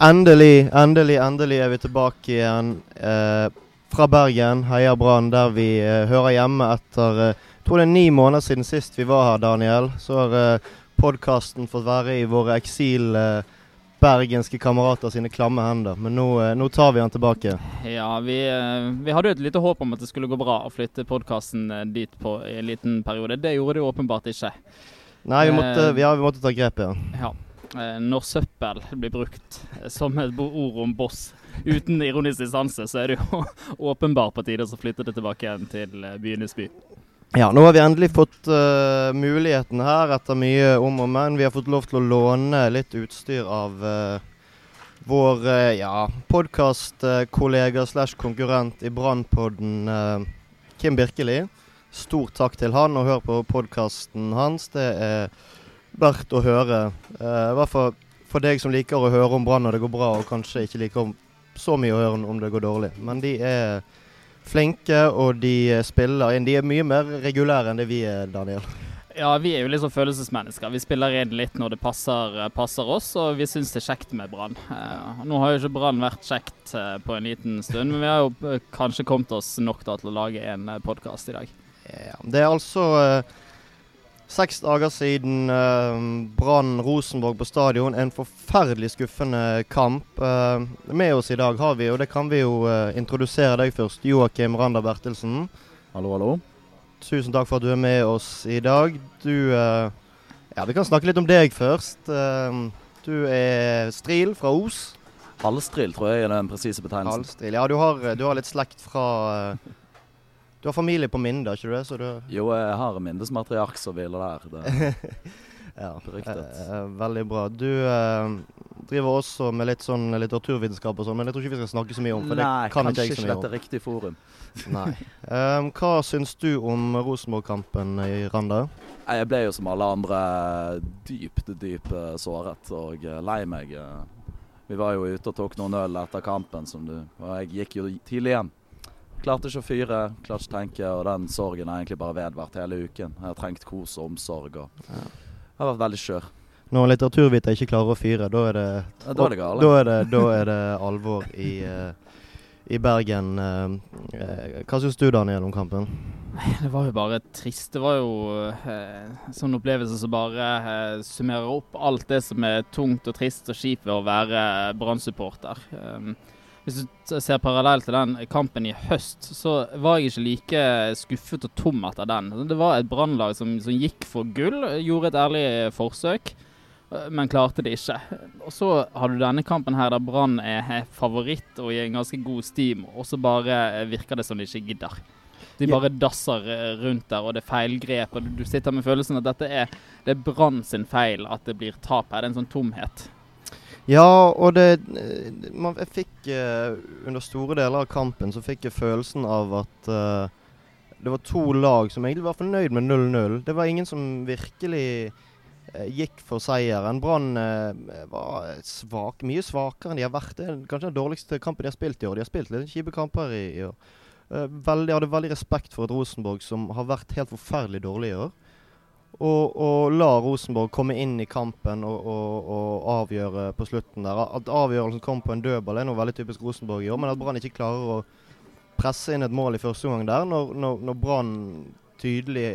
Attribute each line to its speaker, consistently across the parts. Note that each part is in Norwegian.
Speaker 1: Endelig, endelig, endelig er vi tilbake igjen eh, fra Bergen, Heia Brann, der vi eh, hører hjemme etter eh, Jeg tror det er ni måneder siden sist vi var her, Daniel. Så har eh, podkasten fått være i våre eksil eh, bergenske kamerater sine klamme hender. Men nå, eh, nå tar vi han tilbake.
Speaker 2: Ja, vi, eh, vi hadde jo et lite håp om at det skulle gå bra å flytte podkasten dit på en liten periode. Det gjorde det jo åpenbart ikke.
Speaker 1: Nei, vi måtte, ja, vi måtte ta grep igjen.
Speaker 2: Ja. Eh, Når søppel blir brukt som et ord om boss uten ironisk distanse, så er det jo åpenbart på tide å flytte det tilbake igjen til eh, byenes by.
Speaker 1: Ja, nå har vi endelig fått uh, muligheten her etter mye om og men. Vi har fått lov til å låne litt utstyr av uh, vår uh, ja, podkastkollega slash konkurrent i Brannpodden, eh, Kim Birkeli. Stor takk til han, og hør på podkasten hans. Det er verdt å høre. Eh, I hvert fall for deg som liker å høre om Brann når det går bra, og kanskje ikke liker om, så mye å høre om det går dårlig. Men de er flinke, og de spiller inn. De er mye mer regulære enn det vi er, Daniel.
Speaker 2: Ja, vi er jo sånn følelsesmennesker. Vi spiller inn litt når det passer, eh, passer oss, og vi syns det er kjekt med Brann. Eh, nå har jo ikke Brann vært kjekt på en liten stund, men vi har jo kanskje kommet oss nok da, til å lage en podkast i dag.
Speaker 1: Ja, det er altså seks dager siden eh, Brann Rosenborg på stadion. En forferdelig skuffende kamp. Eh, med oss i dag har vi, og det kan vi jo eh, introdusere deg først, Joakim Randa Bertelsen.
Speaker 3: Hallo, hallo.
Speaker 1: Tusen takk for at du er med oss i dag. Du eh, Ja, vi kan snakke litt om deg først. Eh, du er Stril fra Os.
Speaker 3: Halvstril tror jeg er den presise betegnelsen.
Speaker 1: Halvstril. Ja, du har, du har litt slekt fra eh, Du har familie på Minde, ikke det? Så du
Speaker 3: Jo, jeg har minnesmatriark som hviler der.
Speaker 1: Ja,
Speaker 3: Beryktet.
Speaker 1: eh, eh, veldig bra. Du eh, driver også med litt sånn litteraturvitenskap og sånn, men jeg tror ikke vi skal snakke så mye om, for
Speaker 3: Nei,
Speaker 1: det kan ikke
Speaker 3: kanskje
Speaker 1: jeg så
Speaker 3: ikke
Speaker 1: mye
Speaker 3: dette riktig forum.
Speaker 1: Nei. Um, hva syns du om Rosenborg-kampen i Randa?
Speaker 3: Jeg ble jo som alle andre dypt, dypt såret og lei meg. Vi var jo ute og tok noen øl etter kampen, som du, og jeg gikk jo tidlig hjem. Klarte ikke å fyre, klarte ikke å tenke, og den sorgen har egentlig bare vedvart hele uken. Jeg har trengt kos og omsorg, og
Speaker 1: Ja.
Speaker 3: jeg har vært veldig skjør.
Speaker 1: Når en litteraturviter ikke klarer å fyre, da er det
Speaker 3: Ja, Da er det gale.
Speaker 1: Da er det, da er det alvor i, eh, i Bergen. Eh, eh, hva syns du, Daniel, om kampen?
Speaker 2: Det var jo bare trist. Det var jo eh, sånn opplevelse som bare eh, summerer opp alt det som er tungt og trist og kjipt ved å være Brann-supporter. Um, hvis du ser parallelt til den kampen i høst, så var jeg ikke like skuffet og tom etter den. Det var et Brannlag som, som gikk for gull, gjorde et ærlig forsøk, men klarte det ikke. Og så har du denne kampen her der Brann er favoritt og i en ganske god steam, og så bare virker det som de ikke gidder. De bare dasser eh, rundt der, og det er feilgrep. Og du sitter med følelsen at dette er, det er Brann sin feil at det blir tap her. Det er en sånn tomhet.
Speaker 1: Ja, og det eh, man, Jeg fikk eh, Under store deler av kampen så fikk jeg følelsen av at eh, det var to lag som egentlig var fornøyd med 0-0. Det var ingen som virkelig eh, gikk for seieren. Brann eh, var svak, mye svakere enn de har vært. Det er kanskje den dårligste kampen de har spilt i år. De har spilt litt kjipe kamper i, i år. Eh, veldig, jeg hadde veldig respekt for et Rosenborg som har vært helt forferdelig dårlig i år. Og, og la Rosenborg komme inn i kampen og, og, og avgjøre på slutten der. At avgjørelsen kom på en dødball er noe veldig typisk Rosenborg i år, men at Brann ikke klarer å presse inn et mål i første omgang der, når, når, når Brann tydelig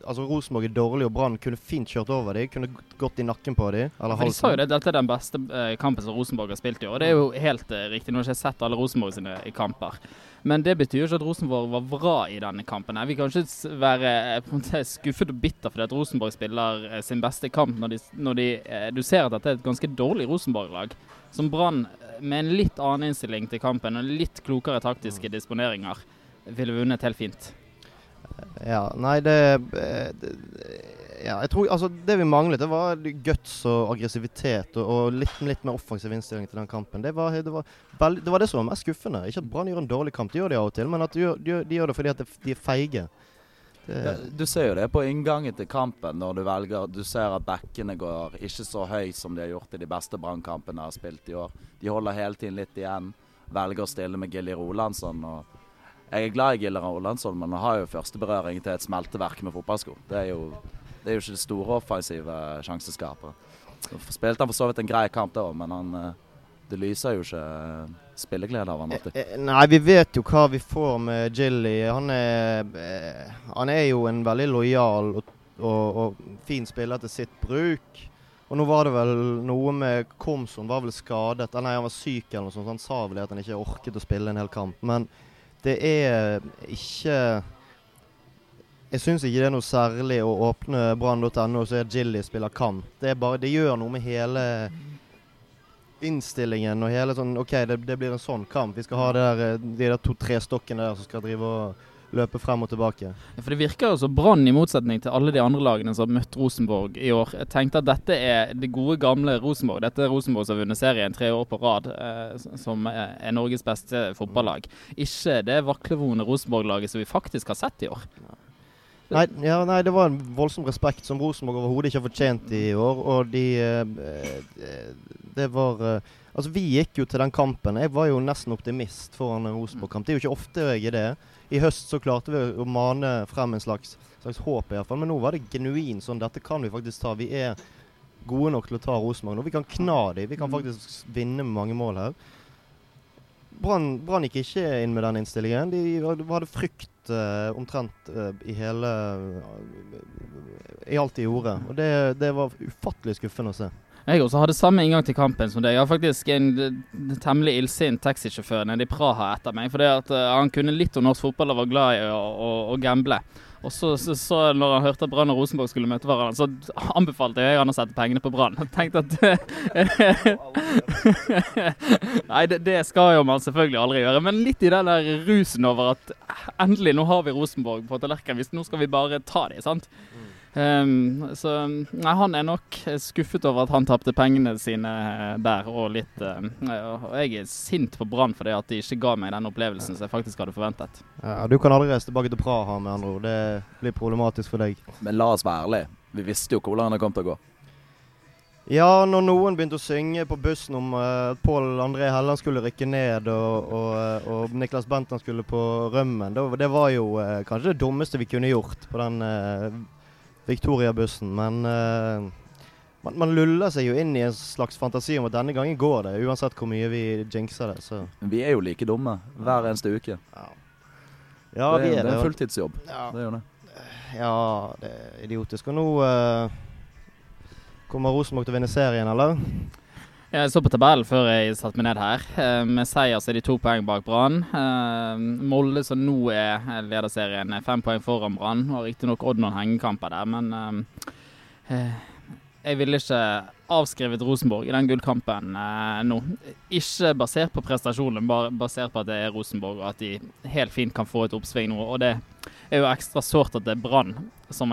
Speaker 1: Altså Rosenborg er dårlig, og Brann kunne fint kjørt over dem. Kunne gått i nakken på dem. Eller
Speaker 2: ja, de sa jo
Speaker 1: halsen.
Speaker 2: det, dette er den beste eh, kampen som Rosenborg har spilt i år. Det er jo helt eh, riktig. Nå har jeg ikke sett alle Rosenborg sine i kamper. Men det betyr jo ikke at Rosenborg var bra i denne kampen. Jeg vi kan ikke være eh, måte skuffet og bitter fordi at Rosenborg spiller eh, sin beste kamp når, de, når de, eh, du ser at dette er et ganske dårlig Rosenborg-lag. Som Brann, med en litt annen innstilling til kampen og litt klokere taktiske disponeringer, ville vunnet helt fint.
Speaker 1: Ja, nei, det, det Ja, jeg tror Altså, det vi manglet, det var guts og aggressivitet og, og litt, litt mer offensiv innstilling til den kampen. Det var det, var det var det som var mest skuffende. Ikke at Brann gjør en dårlig kamp, de gjør det av og til, men at de de de gjør det fordi de er feige.
Speaker 3: Ja, du ser jo det på inngangen til kampen når du velger Du ser at bekkene går ikke så høy som de har gjort i de beste brannkampene jeg har spilt i år. De holder hele tiden litt igjen. Velger å stille med Gilly Rolandsson. Og jeg er glad i Gilly Rolandsson, men han har jo første berøring til et smelteverk med fotballsko. Det er jo, det er jo ikke det store offensive sjanseskapet. Så spilte han for så vidt en grei kamp da, men han, eh, Det lyser jo ikke eh, spilleglede av han alltid.
Speaker 1: Eh, Nei, vi vet jo hva vi får med Jilly. Han er, han er jo en veldig lojal og, og, og fin spiller til sitt bruk. Og nå var det vel noe med Komson var vel skadet. Nei, han var syk eller noe sånt. så Han sa vel at han ikke orket å spille en hel kamp. Men det er ikke Jeg syns ikke det er noe særlig å åpne brann.no og se at Jilly spiller kant. Det, bare, det gjør noe med hele innstillingen og hele sånn OK, det, det blir en sånn kamp. Vi skal ha det der, eh, de der to-tre stokkene der som skal drive og løpe frem og tilbake.
Speaker 2: Ja, For Det virker jo som Brann, i motsetning til alle de andre lagene som har møtt Rosenborg i år, Jeg tenkte at dette er det gode, gamle Rosenborg. Dette er Rosenborg som har vunnet serien tre år på rad, eh, som er Norges beste fotballag. Ikke det vaklevone Rosenborg-laget som vi faktisk har sett i år.
Speaker 1: Nei, ja, nei, det var en voldsom respekt som Rosenborg overhodet ikke har fortjent i år. Og de eh, eh, Det var eh, Altså, vi gikk jo til den kampen. Jeg var jo nesten optimist foran en Rosenborg-kamp. Det er jo ikke ofte jeg er det. I høst så klarte vi å mane frem en slags, slags håp, i hvert fall. Men nå var det genuint sånn. Dette kan vi faktisk ta. Vi er gode nok til å ta Rosenborg nå. Vi kan kna dem. Vi kan faktisk vinne med mange mål her. Brann Brann gikk ikke inn med den innstillingen. De hadde frykt eh, omtrent eh, i hele I alt de gjorde. Og det, det var ufattelig skuffende å se.
Speaker 2: Jeg også hadde samme inngang til kampen som deg. Jeg har faktisk en eh, temmelig illsint taxisjåfør nede i Praha etter meg. Fordi at eh, han kunne litt om norsk fotball og var glad i å, å, å gamble. Og så, så, så når han hørte at Brann og Rosenborg skulle møte hverandre, så anbefalte jeg han å sette pengene på Brann. Tenkte at Nei, det, det skal jo man selvfølgelig aldri gjøre. Men litt i den der rusen over at endelig, nå har vi Rosenborg på tallerkenen. Nå skal vi bare ta dem, sant. Um, så nei, han er nok skuffet over at han tapte pengene sine eh, der, og litt uh, Og jeg er sint på Brann fordi at de ikke ga meg den opplevelsen som jeg faktisk hadde forventet.
Speaker 1: Ja, Du kan aldri reise tilbake til Praha, med andre ord. Det blir problematisk for deg.
Speaker 3: Men la oss være ærlige. Vi visste jo hvordan det kom til å gå.
Speaker 1: Ja, når noen begynte å synge på bussen om uh, at Pål André Helland skulle rykke ned, og, og, uh, og Niklas Bentner skulle på rømmen, det, det var jo uh, kanskje det dummeste vi kunne gjort på den Victoria-bussen. Men man, man, luller seg jo inn i en slags fantasi om at denne gangen går det, uansett hvor mye vi jinxer det. Så.
Speaker 3: Vi er jo like dumme hver eneste uke.
Speaker 1: Ja, ja
Speaker 3: det,
Speaker 1: vi er det.
Speaker 3: Det er en fulltidsjobb.
Speaker 1: Ja.
Speaker 3: Det er jo det.
Speaker 1: Ja, det er idiotisk. Og nå Kommer Rosenborg til å vinne serien, eller?
Speaker 2: Jeg så på tabellen før jeg satte meg ned her. Med seier så er de to poeng bak Brann. Molde, som nå er lederserien, er fem poeng foran Brann. Har riktignok Odd noen hengekamper der, men jeg ville ikke avskrevet Rosenborg i den gullkampen eh, nå. Ikke basert på prestasjonen, bare basert på at det er Rosenborg, og at de helt fint kan få et oppsving nå. Og det er jo ekstra sårt at det er Brann som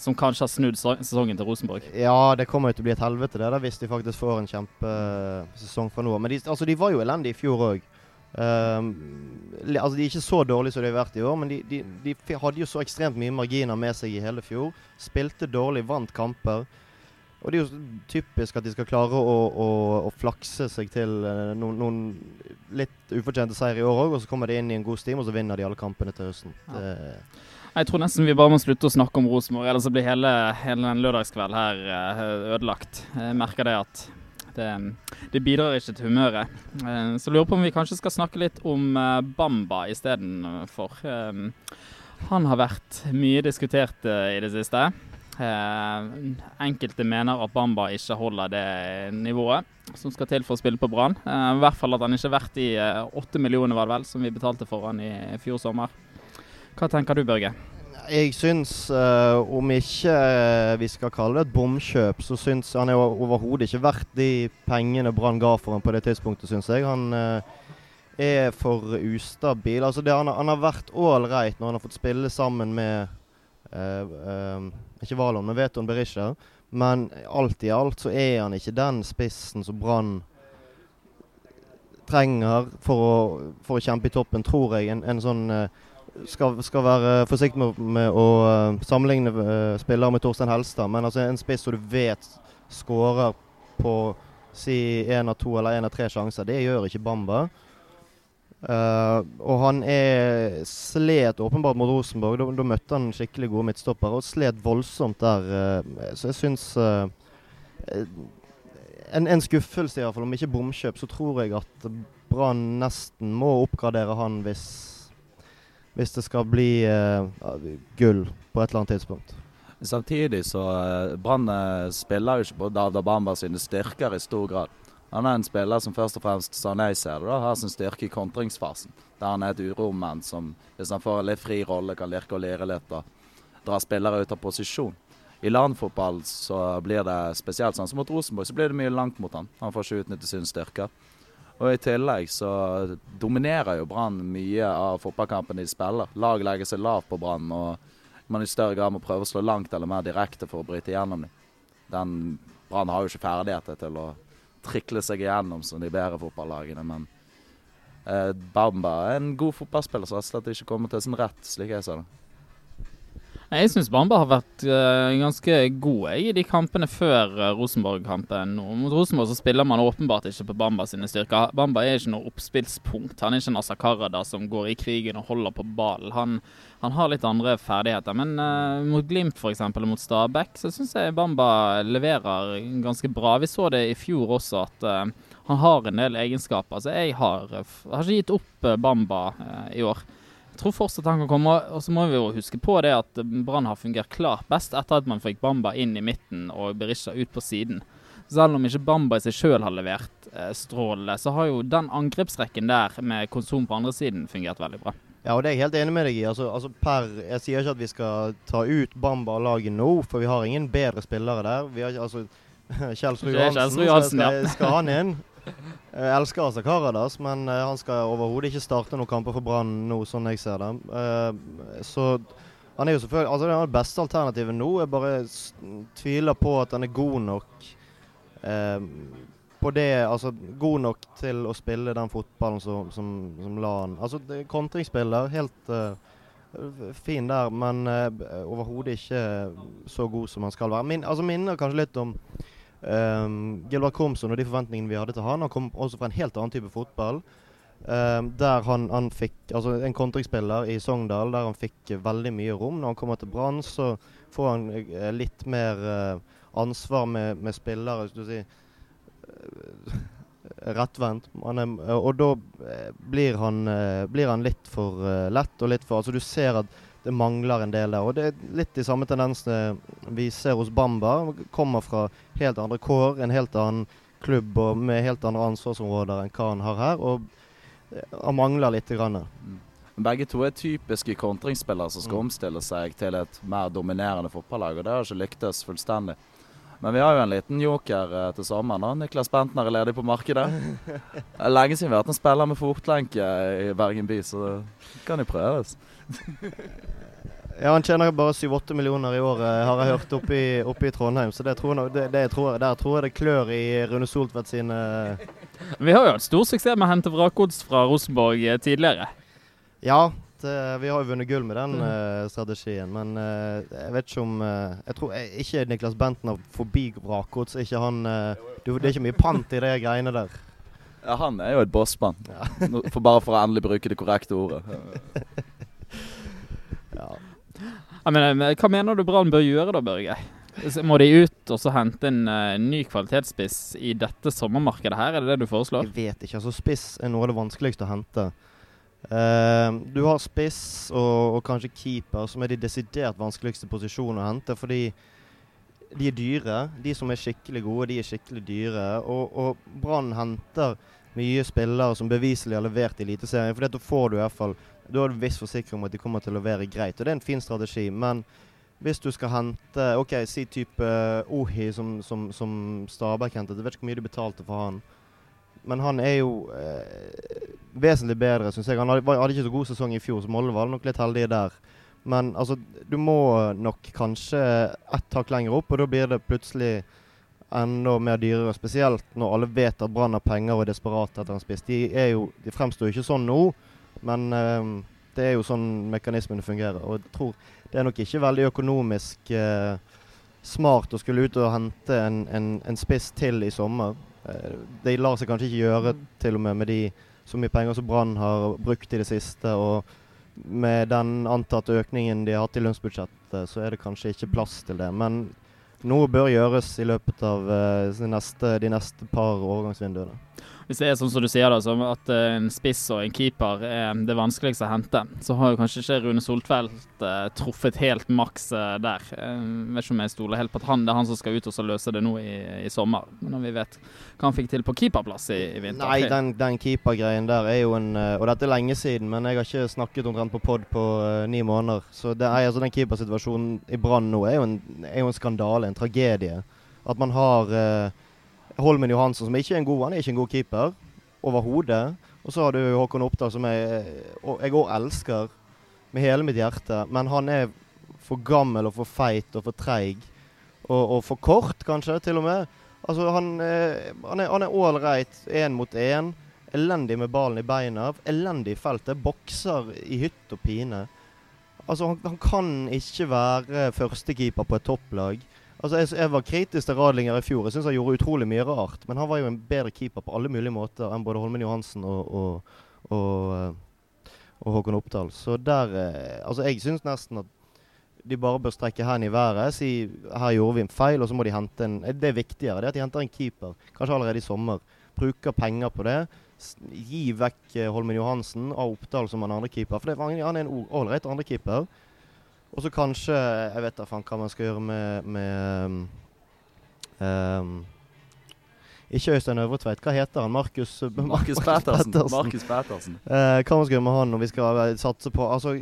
Speaker 2: som kanskje har snudd sesongen til Rosenborg.
Speaker 1: Ja, det kommer jo til å bli et helvete det der hvis de faktisk får en kjempesesong fra nå. Men de, altså, de var jo elendige i fjor òg. Um, altså De er ikke så dårlige som de har vært i år, men de, de, de hadde jo så ekstremt mye marginer med seg i hele fjor. Spilte dårlig, vant kamper. Og det er jo typisk at de skal klare å, å, å flakse seg til uh, noen, noen, litt ufortjente seier i år òg, og så kommer de inn i en god stim, og så vinner de alle kampene til høsten. Ja.
Speaker 2: Jeg tror nesten vi bare må slutte å snakke om Rosenborg, ellers så blir hele, hele den lørdagskveld her uh, ødelagt. Jeg merker det at det, det bidrar ikke til humøret. Så så lurer på om vi kanskje skal snakke litt om Bamba istedenfor. han har vært mye diskutert i det siste. Eh, enkelte mener at Bamba ikke holder det nivået som skal til for å spille på Brann. Eh, I hvert fall at han ikke er verdt de eh, åtte millionene var det vel, som vi betalte for han i fjor sommer. Hva tenker du, Børge?
Speaker 1: Jeg syns, uh, om ikke vi skal kalle det et bomkjøp, så syns han er overhodet ikke verdt de pengene Brann ga for ham på det tidspunktet, syns jeg. Han uh, er for ustabil. Altså det, han, han har vært ålreit når han har fått spille sammen med ikke Valon, men Veton Berisha. Men alt i alt så er han ikke den spissen som Brann trenger for å, for å, kjempe i toppen, tror jeg. En, en sånn skal, skal, være forsiktig med, med å uh, sammenligne uh, spillere med Torstein Helstad, men altså en spiss som du vet skårer på si én av to eller én av tre sjanser, det gjør ikke Bamba. Uh, og han er slet åpenbart mot Rosenborg. Da, da møtte han skikkelig gode midtstoppere og slet voldsomt der. Uh, så jeg syns uh, en, en skuffelse, iallfall. Om ikke bomkjøp, så tror jeg at Brann nesten må oppgradere han hvis, hvis det skal bli gull på et eller annet tidspunkt.
Speaker 3: Samtidig så Brann spiller jo ikke på Davda Bamba sine styrker i stor grad. Han er en spiller som først og fremst, sånn jeg ser det, da, har sin styrke i kontringsfasen. Der han er et uromoment som, hvis han får en litt fri rolle, kan lirke og lire litt og dra spillere ut av posisjon. I landfotball så blir det spesielt sånn som mot Rosenborg, så blir det mye langt mot han. Han får ikke utnytte sine styrker. Og i tillegg så dominerer jo Brann mye av fotballkampen de spiller. Lag legger seg lavt på Brann, og man i større grad må prøve å slå langt eller mer direkte for å bryte gjennom dem. Den Brann har jo ikke ferdigheter til å trikle seg igjennom som de bedre fotballagene, men eh, Bamba er en god fotballspiller som slett ikke kommer til sin rett, slik jeg ser det.
Speaker 2: Jeg syns Bamba har vært uh, ganske god i de kampene før uh, Rosenborg-kampen. Mot Rosenborg så spiller man åpenbart ikke på Bamba sine styrker. Bamba er ikke noe oppspillspunkt. Han er ikke en Asakarada som går i krigen og holder på ballen. Han, han, har litt andre ferdigheter. Men uh, mot Glimt f.eks. og mot Stabæk så syns jeg Bamba leverer ganske bra. Vi så det i fjor også at han har en del egenskaper. Så jeg har, har ikke gitt opp Bamba i år tror fortsatt han kan komme. Og så må vi jo huske på det at Brann har fungert klart best etter at man fikk Bamba inn i midten og Berisha ut på siden. Selv om ikke Bamba i seg sjøl har levert eh, strålende, så har jo den angrepsrekken der med konsum på andre siden fungert veldig bra.
Speaker 1: Ja, og det er jeg helt enig med deg i. Altså, altså per, jeg sier ikke at vi skal ta ut Bamba av laget nå, for vi har ingen bedre spillere der. Vi har ikke, altså, Kjelsrud Johansen,
Speaker 2: Johansen
Speaker 1: skal, skal han inn? Jeg elsker Asa Karadas, men uh, han skal overhodet ikke starte noen kamper for Brann nå, sånn jeg ser det. Uh, så han er jo selvfølgelig Altså, det beste alternativet nå. Jeg bare tviler på at han er god nok uh, på det Altså god nok til å spille den fotballen som, som, som la han Altså, kontringsspiller, helt fin der, men overhodet ikke så god som han skal være. Min, altså Minner kanskje litt om Um, Gilbert Komson og de forventningene vi hadde til han, han kom også fra en helt annen type fotball. Um, der han, han, fikk Altså en kontringsspiller i Sogndal der han fikk veldig mye rom. Når han kommer til Brann, så får han uh, litt mer uh, ansvar med, med spillere, skal du si rettvendt. og da blir han, blir han litt for lett og litt for Altså du ser at det mangler en del der. Og det er litt de samme tendensene vi ser hos Bamba. Kommer fra helt andre kår, en helt annen klubb og med helt andre ansvarsområder enn hva han har her. Og han mangler litt. Grann.
Speaker 3: Begge to er typiske kontringsspillere som skal mm. omstille seg til et mer dominerende fotballag, og det har ikke lyktes fullstendig. Men vi har jo en liten joker eh, til sommeren. da. Niklas Bentner er ledig på markedet. Lenge siden vi har hatt en spiller med fotlenke i Bergen by, så det kan jo prøves.
Speaker 1: Ja, Han tjener bare 7-8 millioner i året, har jeg hørt, oppe i, oppe i Trondheim. Så det tror jeg, det, det tror jeg, der tror jeg det klør i Rune Soltvedt sine
Speaker 2: Vi har jo hatt stor suksess med å hente vrakgods fra Rosenborg eh, tidligere.
Speaker 1: Ja, det, vi har jo vunnet gull med den uh, strategien. Men uh, jeg vet ikke om uh, Jeg tror ikke Niklas Bentner forbi vrakgods. Ikke han Det er ikke mye pant i de greiene der.
Speaker 3: Ja, han er jo et bossmann. Ja. for bare for å endelig bruke det korrekte ordet.
Speaker 2: Ja. Mener, hva mener du Brann bør gjøre da, Børge? Må de ut og så hente en uh, ny kvalitetsspiss i dette sommermarkedet her? Er det det du foreslår?
Speaker 1: Jeg vet ikke. altså Spiss er noe av det vanskeligste å hente. Uh, du har spiss og, og, kanskje keeper, som er de desidert vanskeligste posisjonene å hente. Fordi de er dyre. De som er skikkelig gode, de er skikkelig dyre. Og, og Brann henter mye spillere som beviselig har levert i Eliteserien. For da får du i hvert fall da har en viss forsikring om at de kommer til å levere greit. Og det er en fin strategi. Men hvis du skal hente OK, si type uh, Ohi som, som, som Stabæk hentet. Jeg vet ikke hvor mye du betalte for han. Men han er jo eh, vesentlig bedre, syns jeg. Han hadde, hadde, ikke så god sesong i fjor, så Molde var nok litt heldige der. Men altså, du må nok kanskje ett hakk lenger opp, og da blir det plutselig enda mer dyrere. Spesielt når alle vet at Brann har penger og er desperate etter en spiss. De, de fremstår ikke sånn nå. Men uh, det er jo sånn mekanismene fungerer. Og jeg tror det er nok ikke veldig økonomisk uh, smart å skulle ut og hente en, en, en spiss til i sommer. Uh, det lar seg kanskje ikke gjøre til og med med de så mye penger som Brann har brukt i det siste. og med den antatte økningen de har hatt i lønnsbudsjettet, så er det kanskje ikke plass til det. Men noe bør gjøres i løpet av eh, de, neste, de neste par overgangsvinduene.
Speaker 2: Hvis det er sånn som du sier, da, som at uh, en spiss og en keeper er det vanskeligste å hente, så har jo kanskje ikke Rune Soltvedt uh, truffet helt maks uh, der. Jeg vet ikke om jeg stoler helt på at han det er han som skal ut og løse det nå i, i sommer. Når vi vet hva han fikk til på keeperplass i, i vinter.
Speaker 1: Nei, den, den keepergreien der er jo en Og dette er lenge siden, men jeg har ikke snakket omtrent på pod på ni måneder. Så det er, altså, den keepersituasjonen i Brann nå er jo, en, er en skandale, en tragedie. At man har Holmen Johansen, som ikke er en god Han er ikke en god keeper overhodet. Og så har du Håkon Oppdal, som jeg òg elsker med hele mitt hjerte. Men han er for gammel og for feit og for treig. Og, og, for kort, kanskje, til og med. Altså, han, eh, han er ålreit én mot én. Elendig med ballen i beina. Elendig i feltet. Bokser i hytt og pine. Altså, han, han kan ikke være førstekeeper på et topplag. Altså, jeg, jeg, var kritisk til Radlinger i fjor. Jeg syns han gjorde utrolig mye rart. Men han var jo en bedre keeper på alle mulige måter enn både Holmen Johansen og, og, og, eh, og Håkon Oppdal. Så der eh, Altså, jeg syns nesten at de bare bør strekke hendene i været. Si her gjorde vi en feil, og så må de hente en Det er viktigere. Det er at de henter en keeper, kanskje allerede i sommer. Bruker penger på det. Gi vekk eh, Holmen Johansen av Oppdal som en andre keeper. For det, han er en ålreit andrekeeper. Og så kanskje Jeg vet da faen hva man skal gjøre med, med um, ikke Øystein Øvretveit. Hva heter han? Markus
Speaker 3: Markus Pettersen. Markus Pettersen.
Speaker 1: Uh, hva man skal gjøre med han når vi skal satse på Altså,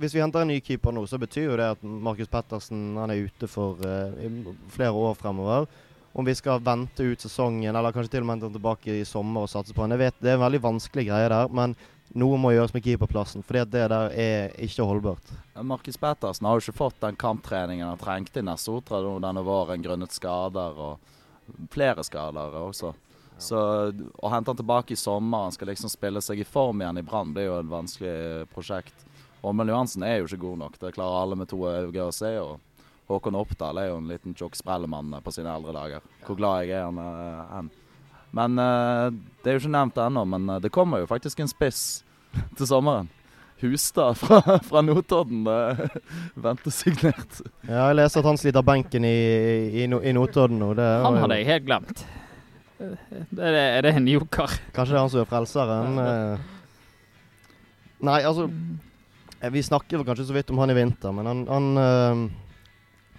Speaker 1: Hvis vi henter en ny keeper nå, så betyr jo det at Markus Pettersen han er ute for uh, flere år fremover. Om vi skal vente ut sesongen, eller kanskje til og med hente tilbake i sommer og satse på han. Jeg vet, Det er en veldig vanskelig greie der. men noe må gjøres med keeperplassen, for det der er ikke holdbart.
Speaker 3: Markus Pettersen har jo ikke fått den kamptreningen han trengte i Nessotra denne våren grunnet skader og flere skader også. Så å hente han tilbake i sommer, han skal liksom spille seg i form igjen i Brann, er jo et vanskelig prosjekt. Åmund Johansen er jo ikke god nok, det klarer alle med to øyne å se. og Håkon Oppdal er jo en liten tjukk sprellemann på sine eldre dager. Hvor glad jeg er han enn. Men uh, det er jo ikke nevnt ennå, men det kommer jo faktisk en spiss til sommeren. Hustad fra, fra Notodden uh, venter signert.
Speaker 1: Ja, jeg leser at han sliter benken i, i, i Notodden nå.
Speaker 2: han hadde jeg helt glemt. Er det, er det en joker?
Speaker 1: Kanskje det er han som er frelseren? Nei, altså Vi snakker kanskje så vidt om han i vinter, men han, han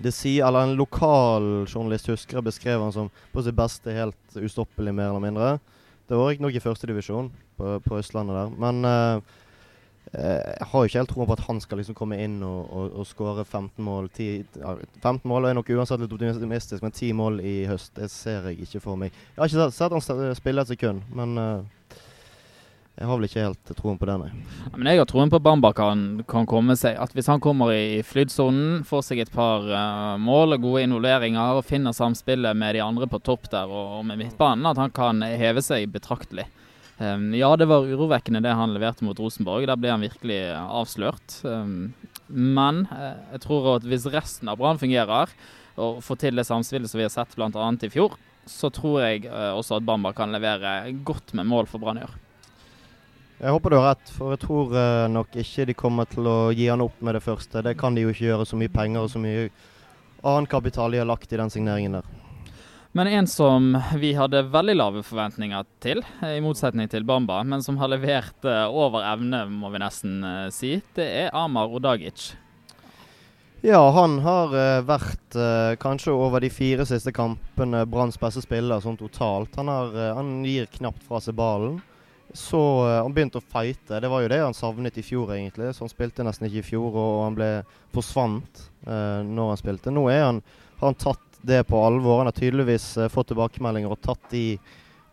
Speaker 1: det sier, eller En lokal journalist husker beskrev han som på sitt beste helt ustoppelig, mer eller mindre. Det var riktignok i førstedivisjon på, på Østlandet der. Men uh, jeg har jo ikke helt troen på at han skal liksom komme inn og, og, og skåre 15 mål. 10, ja, 15 mål er nok uansett litt optimistisk, men 10 mål i høst, det ser jeg ikke for meg. Jeg har ikke sett, sett han spille et sekund, men uh, jeg har vel ikke helt troen på det, nei.
Speaker 2: Ja, men jeg har troen på Bamba kan, kan komme seg. At hvis han kommer i flytsonen, får seg et par uh, mål og gode involveringer og finner samspillet med de andre på topp der og, og med midtbanen, at han kan heve seg betraktelig. Um, ja, det var urovekkende det han leverte mot Rosenborg. Der ble han virkelig avslørt. Um, men uh, jeg tror at hvis resten av Brann fungerer, og får til det samspillet som vi har sett bl.a. i fjor, så tror jeg uh, også at Bamba kan levere godt med mål for Brann i år.
Speaker 1: Jeg håper du har rett, for jeg tror uh, nok ikke de kommer til å gi han opp med det første. Det kan de jo ikke gjøre, så mye penger og så mye annen kapital de har lagt i den signeringen der.
Speaker 2: Men en som vi hadde veldig lave forventninger til, i motsetning til Bamba, men som har levert uh, over evne, må vi nesten uh, si, det er Amar Odagic.
Speaker 1: Ja, han har vært kanskje over de fire siste kampene Branns beste spiller sånn totalt. Han, har, han, gir knapt fra seg ballen. Så uh, han begynte å fighte. Det var jo det han savnet i fjor, egentlig. Så han spilte nesten ikke i fjor, og han ble forsvant uh, når han spilte. Nå han, har han tatt det på alvor. Han har tydeligvis uh, fått tilbakemeldinger og tatt de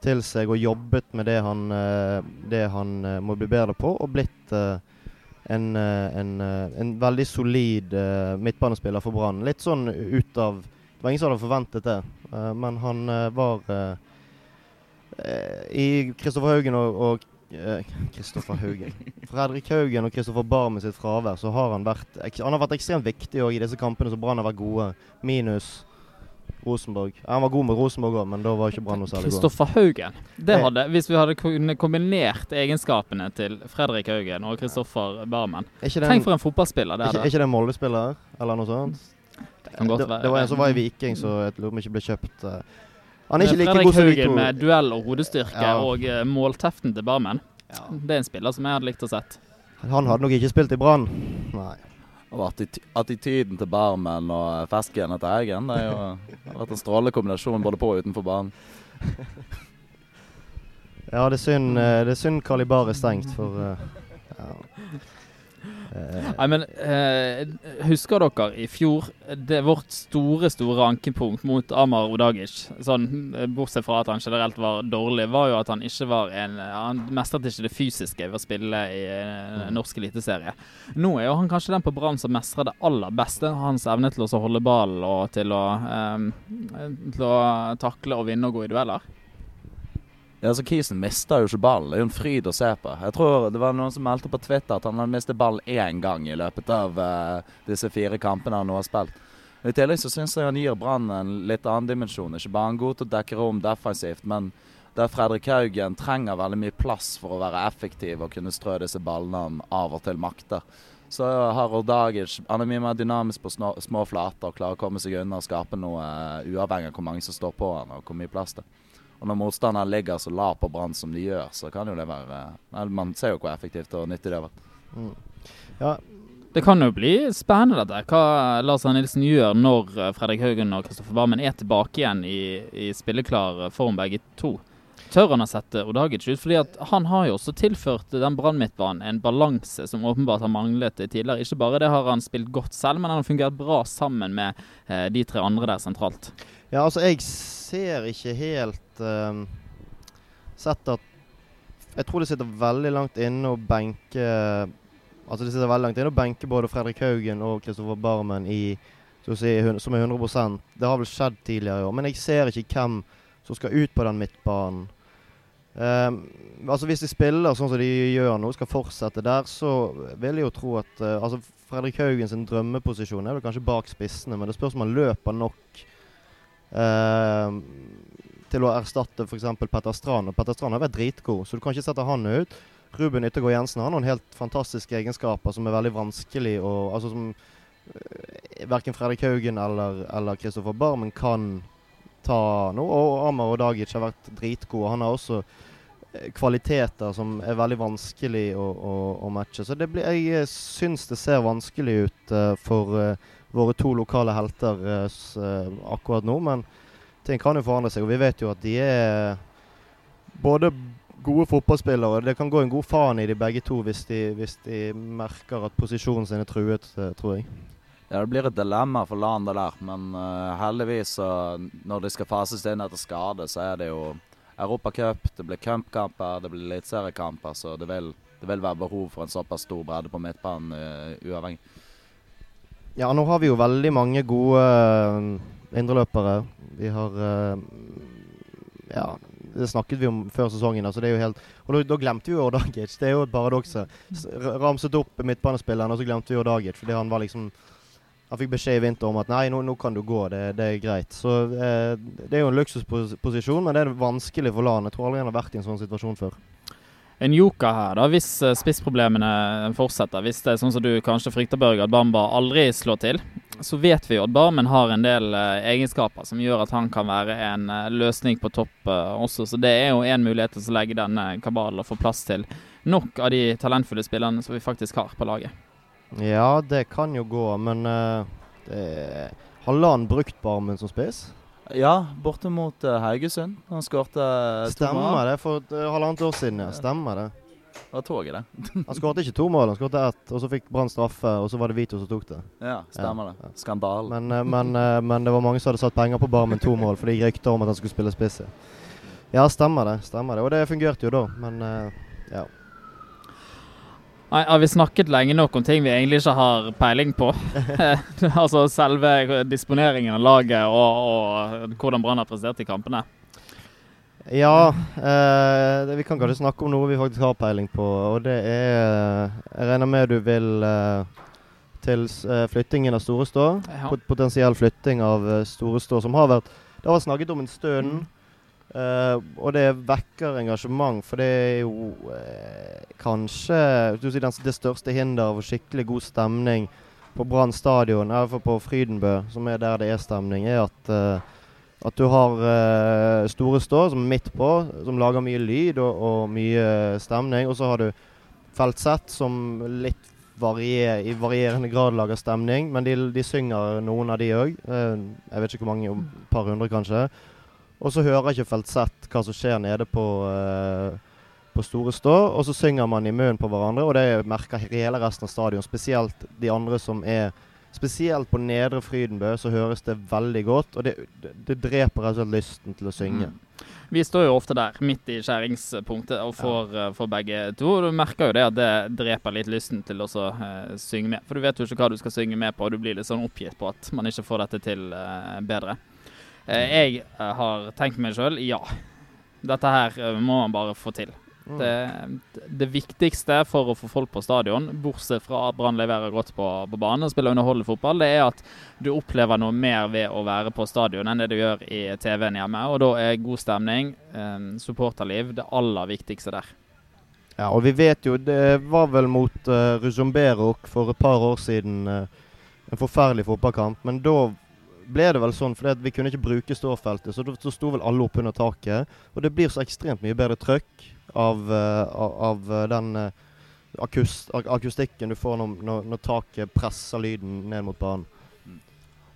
Speaker 1: til seg og jobbet med det han, det han må bli bedre på, og blitt en, en, en, veldig solid midtbanespiller for Brann. Litt sånn ut av Det var ingen som hadde forventet det, men han var Eh, i Kristoffer Haugen og Kristoffer eh, Haugen. Fredrik Haugen og Kristoffer Barmen sitt fravær, så har han vært Han har vært ekstremt viktig i disse kampene som Brann har vært gode. Minus Rosenborg. Han var god med Rosenborg òg, men da var ikke Brann noe særlig
Speaker 2: god. Kristoffer Haugen. Det hadde, hvis vi hadde kombinert egenskapene til Fredrik Haugen og Kristoffer Barmen Tenk for en fotballspiller det
Speaker 1: er. Ikke, ikke det en Molde-spiller, eller noe sånt?
Speaker 2: Det kan godt
Speaker 1: det,
Speaker 2: være.
Speaker 1: det var en som var i Viking, så jeg lurer på om ikke ble kjøpt. eh. Han er ikke like
Speaker 2: Fredrik
Speaker 1: god som de
Speaker 2: Haugen
Speaker 1: to.
Speaker 2: med duell og hodestyrke
Speaker 1: Ja.
Speaker 2: og eh, målteften til Barmen.
Speaker 1: Ja.
Speaker 2: Det er en spiller som jeg hadde likt å sett.
Speaker 1: Han hadde nok ikke spilt i Brann. Nei.
Speaker 3: Og attityden til Barmen og fersken etter Eggen, det det har vært en strålende kombinasjon både på og utenfor banen.
Speaker 1: Ja, det er synd, eh, det er synd Kalibar er stengt, for eh, ja. Eh,
Speaker 2: Nei, men eh, Husker dere i fjor det vårt store store ankepunkt mot Amar Odagic, sånn, eh, bortsett fra at han generelt var dårlig, var jo at han ikke var en Han mestret ikke det fysiske ved å spille i eh, norsk eliteserie. Nå er jo han kanskje den på Brann som mestrer det aller beste. Hans evne til å holde ballen og til å, eh, til å takle og vinne og gå i dueller.
Speaker 3: Ja, så Kisen mista jo ikke ballen. Det er jo en fryd å se på. Jeg tror det var noen som meldte på Twitter at han hadde mistet ballen én gang i løpet av uh, disse fire kampene han nå har spilt. I tillegg så syns jeg han gir Brann en litt annen dimensjon. Ikke bare han god til å dekke rom defensivt, men der Fredrik Haugen trenger veldig mye plass for å være effektiv og kunne strø disse ballene han av og til makter. Så har Ordagic Han er mye mer dynamisk på små flater og klarer å komme seg unna og skape noe eh, uavhengig av hvor mange som står på han og hvor mye plass det er. Og når motstanderen ligger så lav på Brann som de gjør, så kan jo det være nei, Man ser jo hvor effektivt og nyttig det har vært.
Speaker 1: mm. Ja,
Speaker 2: Det kan jo bli spennende dette, hva Lars Arne Nilsen gjør når eh, Fredrik Haugen og Kristoffer Barmen er tilbake igjen i, i spilleklar form begge to. Tør han å sette Odagic ut? Fordi at han har jo også tilført den Brann midtbanen en balanse som åpenbart har manglet tidligere. Ikke bare det har han spilt godt selv, men han har fungert bra sammen med eh, de tre andre der sentralt.
Speaker 1: Ja, altså, jeg ser ikke helt um, Sett at Jeg tror det sitter veldig langt inne å benke Altså, det sitter veldig langt inne å benke både Fredrik Haugen og Kristoffer Barmen i si, som er 100% Det har vel skjedd tidligere i år, men jeg ser ikke hvem som skal ut på den midtbanen. Um, altså Hvis de spiller sånn som de gjør nå, skal fortsette der, så vil jeg jo tro at uh, altså Fredrik Haugen sin drømmeposisjon er vel kanskje bak spissene, men det spørs om han løper nok uh, til å erstatte f.eks. Petter Strand. Og Petter Strand har vært dritgod, så du kan ikke sette han ut. Ruben Yttergård Jensen har noen helt fantastiske egenskaper som er veldig vanskelig å Altså som uh, verken Fredrik Haugen eller, Kristoffer Barmen kan ta nå. Og Amar Odagic har vært dritgod. Han har også eh, kvaliteter som er veldig vanskelig å, å, å matche. Så det blir, jeg eh, syns det ser vanskelig ut uh, for uh, våre to lokale helter uh, eh, akkurat nå. Men ting kan jo forandre seg, og vi vet jo at de er både gode fotballspillere. Det kan gå en god faen i de begge to hvis de, hvis de merker at posisjonen sin er truet, eh, tror jeg.
Speaker 3: Ja, Det blir et dilemma for landet der, men uh, heldigvis uh, når de skal fases inn etter skade, så er det jo Europacup, det blir cupkamper, det blir eliteseriekamper, så det vil, det vil være behov for en såpass stor bredde på midtbanen uh, uavhengig.
Speaker 1: Ja, nå har vi jo veldig mange gode indreløpere. Vi har uh, Ja, det snakket vi om før sesongen. Altså det er jo helt Og da, glemte vi jo Dagic. Det er jo et paradoks. Ramset opp midtbanespilleren, og så glemte vi Odagic. Fordi han var liksom Han fikk beskjed i vinter om at nei, nå, nå kan du gå. Det, det er greit. Så eh, det er jo en luksusposisjon, men det er vanskelig for LAN. Jeg tror aldri han har vært i en sånn situasjon før.
Speaker 2: En joker her, da, hvis eh, spissproblemene fortsetter. Hvis det er sånn som du kanskje frykter, Børge, at Bamba aldri slår til. Så vet vi jo at Barmen har en del uh, egenskaper som gjør at han kan være en uh, løsning på topp uh, også. Så det er jo en mulighet til å legge denne kabalen og få plass til nok av de talentfulle spillerne som vi faktisk har på laget.
Speaker 1: Ja, det kan jo gå, men eh, det, har LAN brukt Barmen som spiss?
Speaker 3: Ja, borte mot Haugesund. Han skårte uh, to
Speaker 1: Stemmer det. For eh, halvannet år siden, ja. Stemmer det.
Speaker 3: Det var toget, det.
Speaker 1: Han skåret ikke to mål, han skåret ett. Og så fikk Brann straffe, og så var det Vito som tok det.
Speaker 3: Ja, stemmer det. skandal
Speaker 1: Men, eh, men, eh, men det var mange som hadde satt penger på Barmen to mål, for det gikk rykter om at han skulle spille spiss. ja. Ja, stemmer det. stemmer det. Og det fungerte jo da, men eh, ja.
Speaker 2: Nei, Har vi snakket lenge nok om ting vi egentlig ikke har peiling på? altså selve disponeringen av laget og, og hvordan Brann har prestert i kampene?
Speaker 1: Ja, eh, det, vi kan kanskje snakke om noe vi faktisk har peiling på, og det er Jeg regner med du vil eh, til eh, flyttingen av Storestå.
Speaker 2: Ja.
Speaker 1: Pot potensiell flytting av uh, Storestå, som har vært Det har vært snakket om en stund. eh, og det vekker engasjement, for det er jo eh, kanskje du sier, den, det største hinderet for skikkelig god stemning på Brann stadion, iallfall på Frydenbø, som er der det er stemning, er at, at du har uh, Store Stå som er midt på, som lager mye lyd og, og mye stemning. Og så har du Feltsett som litt varier, i varierende grad lager stemning, men de, de synger noen av de òg. Uh, jeg vet ikke hvor mange, et par hundre kanskje. Og så hører ikke Feltsett hva som skjer nede på uh, på Store Stå, og så synger man i munnen på hverandre, og det merker hele resten av stadion. Spesielt de andre som er Spesielt på Nedre Frydenbø så høres det veldig godt, og det, det, dreper altså lysten til å synge. Mm.
Speaker 2: Vi står jo ofte der, midt i skjæringspunktet, og får, ja. uh, for begge to. Du merker jo det at det dreper litt lysten til å uh, synge med. For du vet jo ikke hva du skal synge med på, og du blir litt sånn oppgitt på at man ikke får dette til uh, bedre. jeg har tenkt meg sjøl ja. Dette her må man bare få til. Det, det, viktigste for å få folk på stadion, bortsett fra at Brann leverer godt på, på banen og spiller underholdende fotball, det er at du opplever noe mer ved å være på stadion enn det du gjør i TV-en hjemme. Og da er god stemning, eh, supporterliv, det aller viktigste der.
Speaker 1: Ja, og vi vet jo Det var vel mot uh, Ruzomberok for et par år siden uh, en forferdelig fotballkamp. Men da ble det vel sånn, for vi kunne ikke bruke ståfeltet, så da sto vel alle oppunder taket. Og det blir så ekstremt mye bedre trøkk av, eh, av, eh, den eh, akust, akustikken du får når, når, når, taket presser lyden ned mot banen.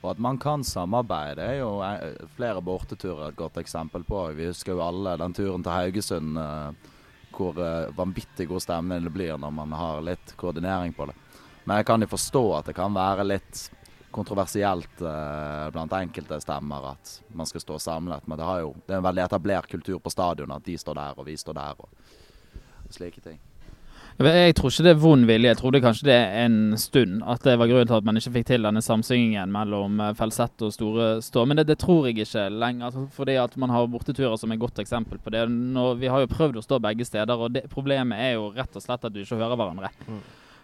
Speaker 3: Og at man kan samarbeide er jo flere borteturer et godt eksempel på. Vi husker jo alle den turen til Haugesund hvor vanvittig god stemning det blir når man har litt koordinering på det. Men jeg kan jo forstå at det kan være litt kontroversielt eh, blant enkelte stemmer at man skal stå samlet. Men det, jo, det er en veldig etablert kultur på stadion at de står der og vi står der og, og slike ting.
Speaker 2: Jeg tror ikke det er vond vilje. Jeg trodde kanskje det en stund at det var grunnen til at man ikke fikk til denne samsyngingen mellom eh, Felsett og Store Stå. Men det, det, tror jeg ikke lenger. Altså, fordi at man har borteturer som et godt eksempel på det. Nå, vi har jo prøvd å stå begge steder, og det, problemet er jo rett og slett at du ikke hører hverandre. Mm.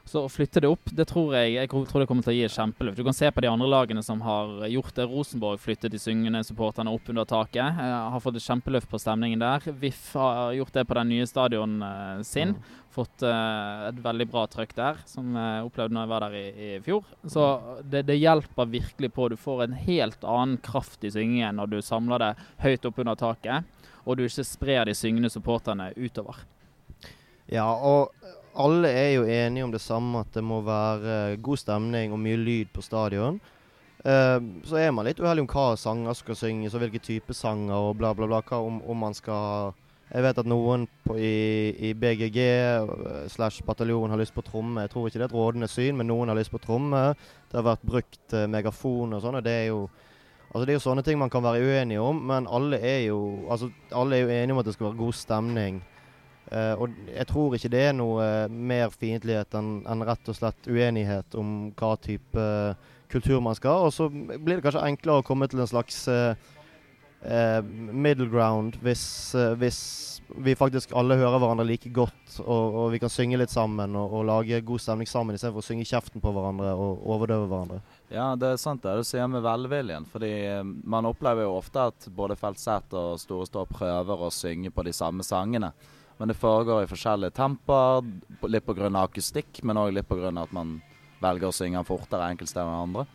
Speaker 2: Så å flytte det opp, det tror jeg, jeg tror det kommer til å gi et kjempeløft. Du kan se på de andre lagene som har gjort det. Rosenborg flyttet de syngende supporterne opp under taket. Eh, har fått et kjempeløft på stemningen der. VIF har gjort det på den nye stadion eh, sin. Mm. Fått eh, et veldig bra trøkk der, som jeg opplevde når jeg var der i, i fjor. Så det, det, hjelper virkelig på. Du får en helt annen kraft i syngingen når du samler det høyt opp under taket, og du ikke sprer de syngende supporterne utover.
Speaker 1: Ja, og alle er jo enige om det samme, at det må være god stemning og mye lyd på stadion. Uh, så er man litt uheldig om hva sanger skal synges, og hvilke type sanger og bla, bla, bla. Hva om, om man skal Jeg vet at noen på, i, i, BGG uh, slash bataljon har lyst på tromme. Jeg tror ikke det er et rådende syn, men noen har lyst på tromme. Det har vært brukt uh, megafon og sånn, og det er jo Altså Det er jo sånne ting man kan være uenige om, men alle er jo altså alle er jo enige om at det skal være god stemning. Uh, og jeg tror ikke det er noe uh, mer fiendtlighet enn en rett og slett uenighet om hva type uh, kultur man skal ha. Og så blir det kanskje enklere å komme til en slags middle ground hvis, hvis, vi faktisk alle hører hverandre like godt, og, og vi kan synge litt sammen og, og lage god stemning sammen istedenfor å synge kjeften på hverandre og overdøve hverandre.
Speaker 3: Ja, det er sant det du sier med velviljen. fordi man opplever jo ofte at både Feltsett og Store prøver å synge på de samme sangene. Men det foregår i forskjellige temper, litt pga. akustikk, men òg litt pga. at man velger å synge fortere enkelte steder enn andre.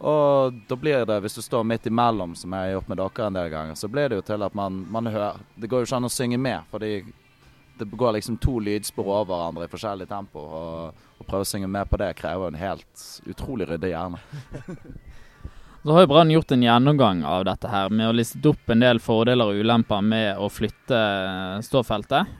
Speaker 3: Og da blir det, hvis du står midt imellom, som jeg har gjort med dere en del ganger, så blir det jo til at man, man hører Det går jo ikke an å synge med, fordi det går liksom to lydspor over hverandre i forskjellig tempo. Og å prøve å synge med på det krever en helt utrolig ryddig hjerne.
Speaker 2: Så har jo Brann gjort en gjennomgang av dette her med å liste opp en del fordeler og ulemper med å flytte ståfeltet.